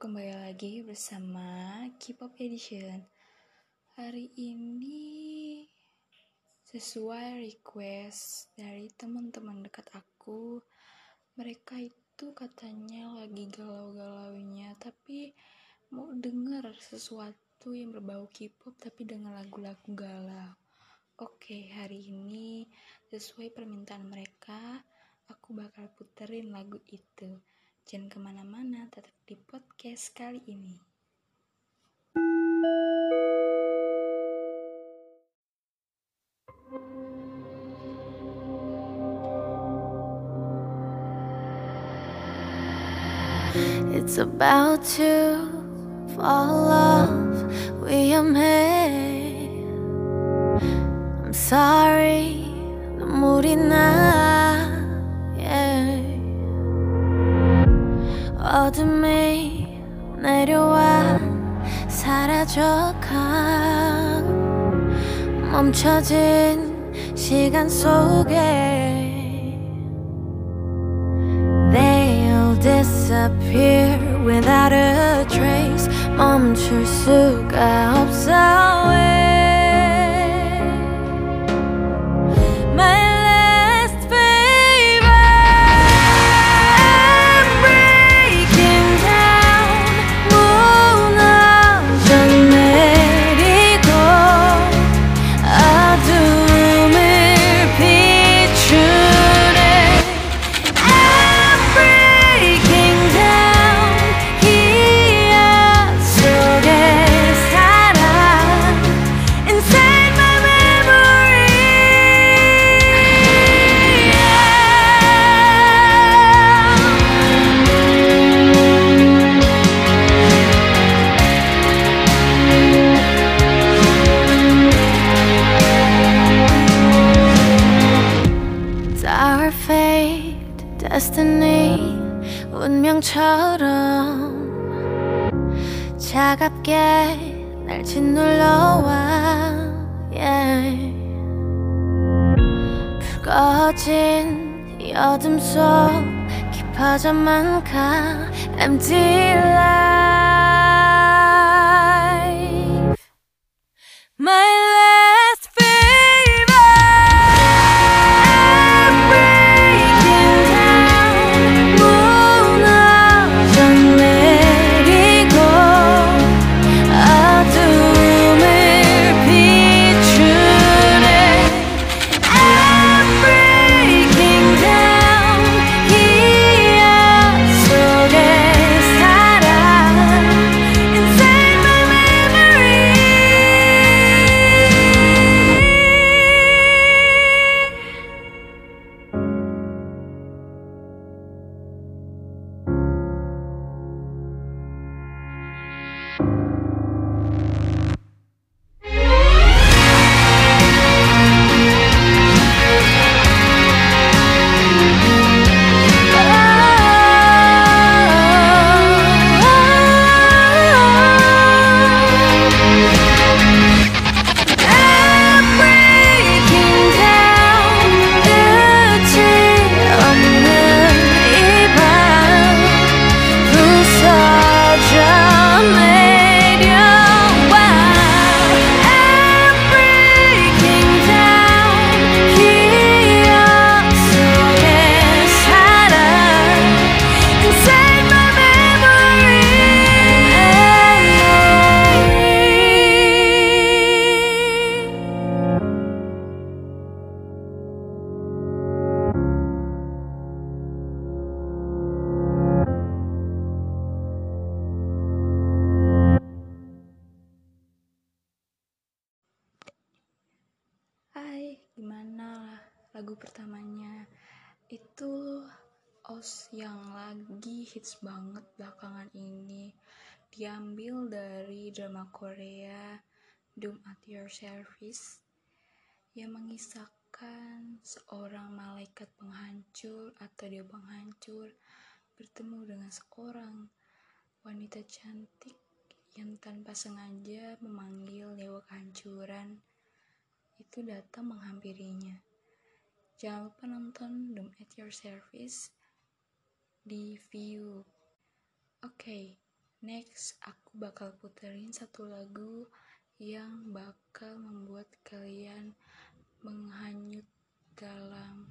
kembali lagi bersama K-pop Edition. Hari ini sesuai request dari teman-teman dekat aku, mereka itu katanya lagi galau-galaunya, tapi mau denger sesuatu yang berbau K-pop tapi dengan lagu-lagu galau. Oke, hari ini sesuai permintaan mereka, aku bakal puterin lagu itu. Jangan ke mana-mana, tetap di podcast kali ini. It's about to fall off. We are made. I'm sorry, no moody. 어둠이 내려와 사라져가. 멈춰진 시간 속에. They'll disappear without a trace 멈출 수가 없어 날 짓눌러와 yeah. 불거진 이 어둠 속 깊어져만 가 Empty life My OS yang lagi hits banget belakangan ini. Diambil dari drama Korea Doom at Your Service yang mengisahkan seorang malaikat penghancur atau dia penghancur bertemu dengan seorang wanita cantik yang tanpa sengaja memanggil dewa kehancuran itu datang menghampirinya. Jangan lupa nonton Doom at Your Service di view. Oke, next aku bakal puterin satu lagu yang bakal membuat kalian menghanyut dalam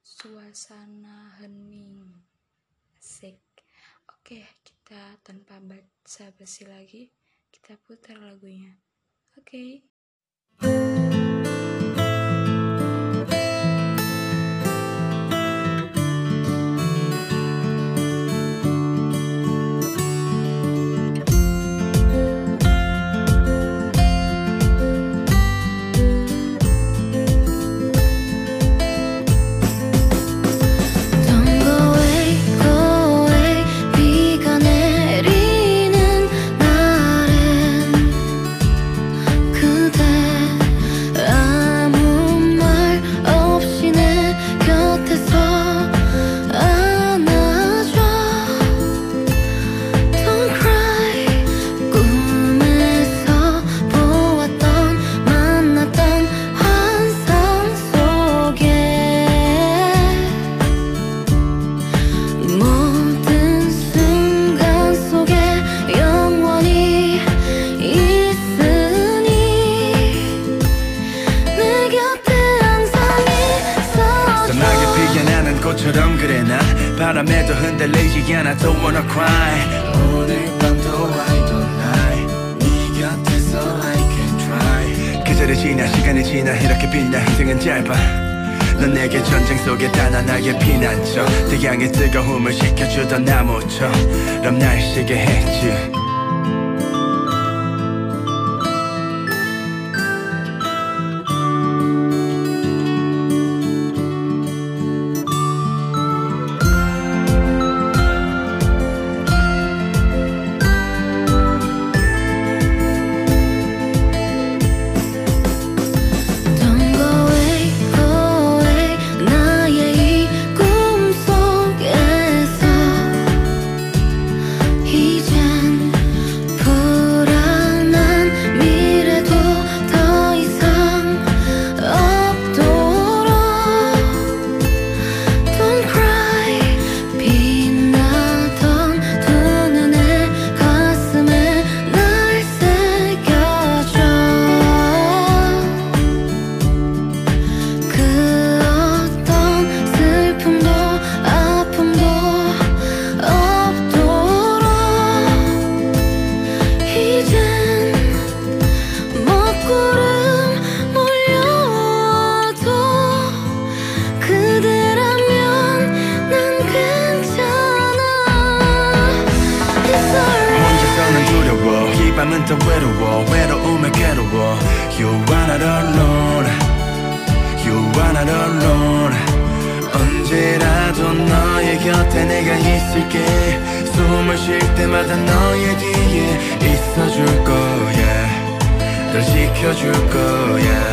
suasana hening. Asik. Oke kita tanpa baca basi lagi kita putar lagunya. Oke. Don't 바람에도 흔들리지 않아 Don't wanna cry. 오늘 밤도 I don't lie. 네 곁에서 I can try. 계절이 지나 시간이 지나 이렇게 빛나 인생은 짧아. 넌 내게 전쟁 속에 단 하나의 피난처. 태양의 뜨거움을 식혀주던 나무처럼 날 쉬게 했지 이 밤은 더 외로워 외로움에 괴로워. You are not alone. You are not alone. 언제라도 너의 곁에 내가 있을게. 숨을 쉴 때마다 너의 뒤에 있어줄 거야. 널 지켜줄 거야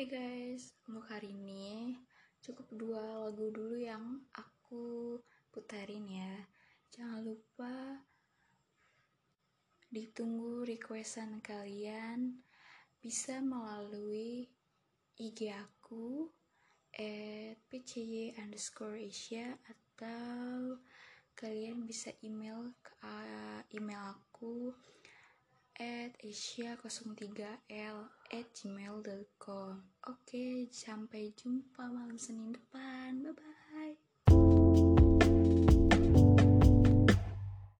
Oke guys, untuk hari ini cukup dua lagu dulu yang aku putarin ya. Jangan lupa ditunggu requestan kalian bisa melalui IG aku at pcy underscore asia atau kalian bisa email ke uh, email aku at asia03l at gmail.com Oke, sampai jumpa malam Senin depan. Bye-bye.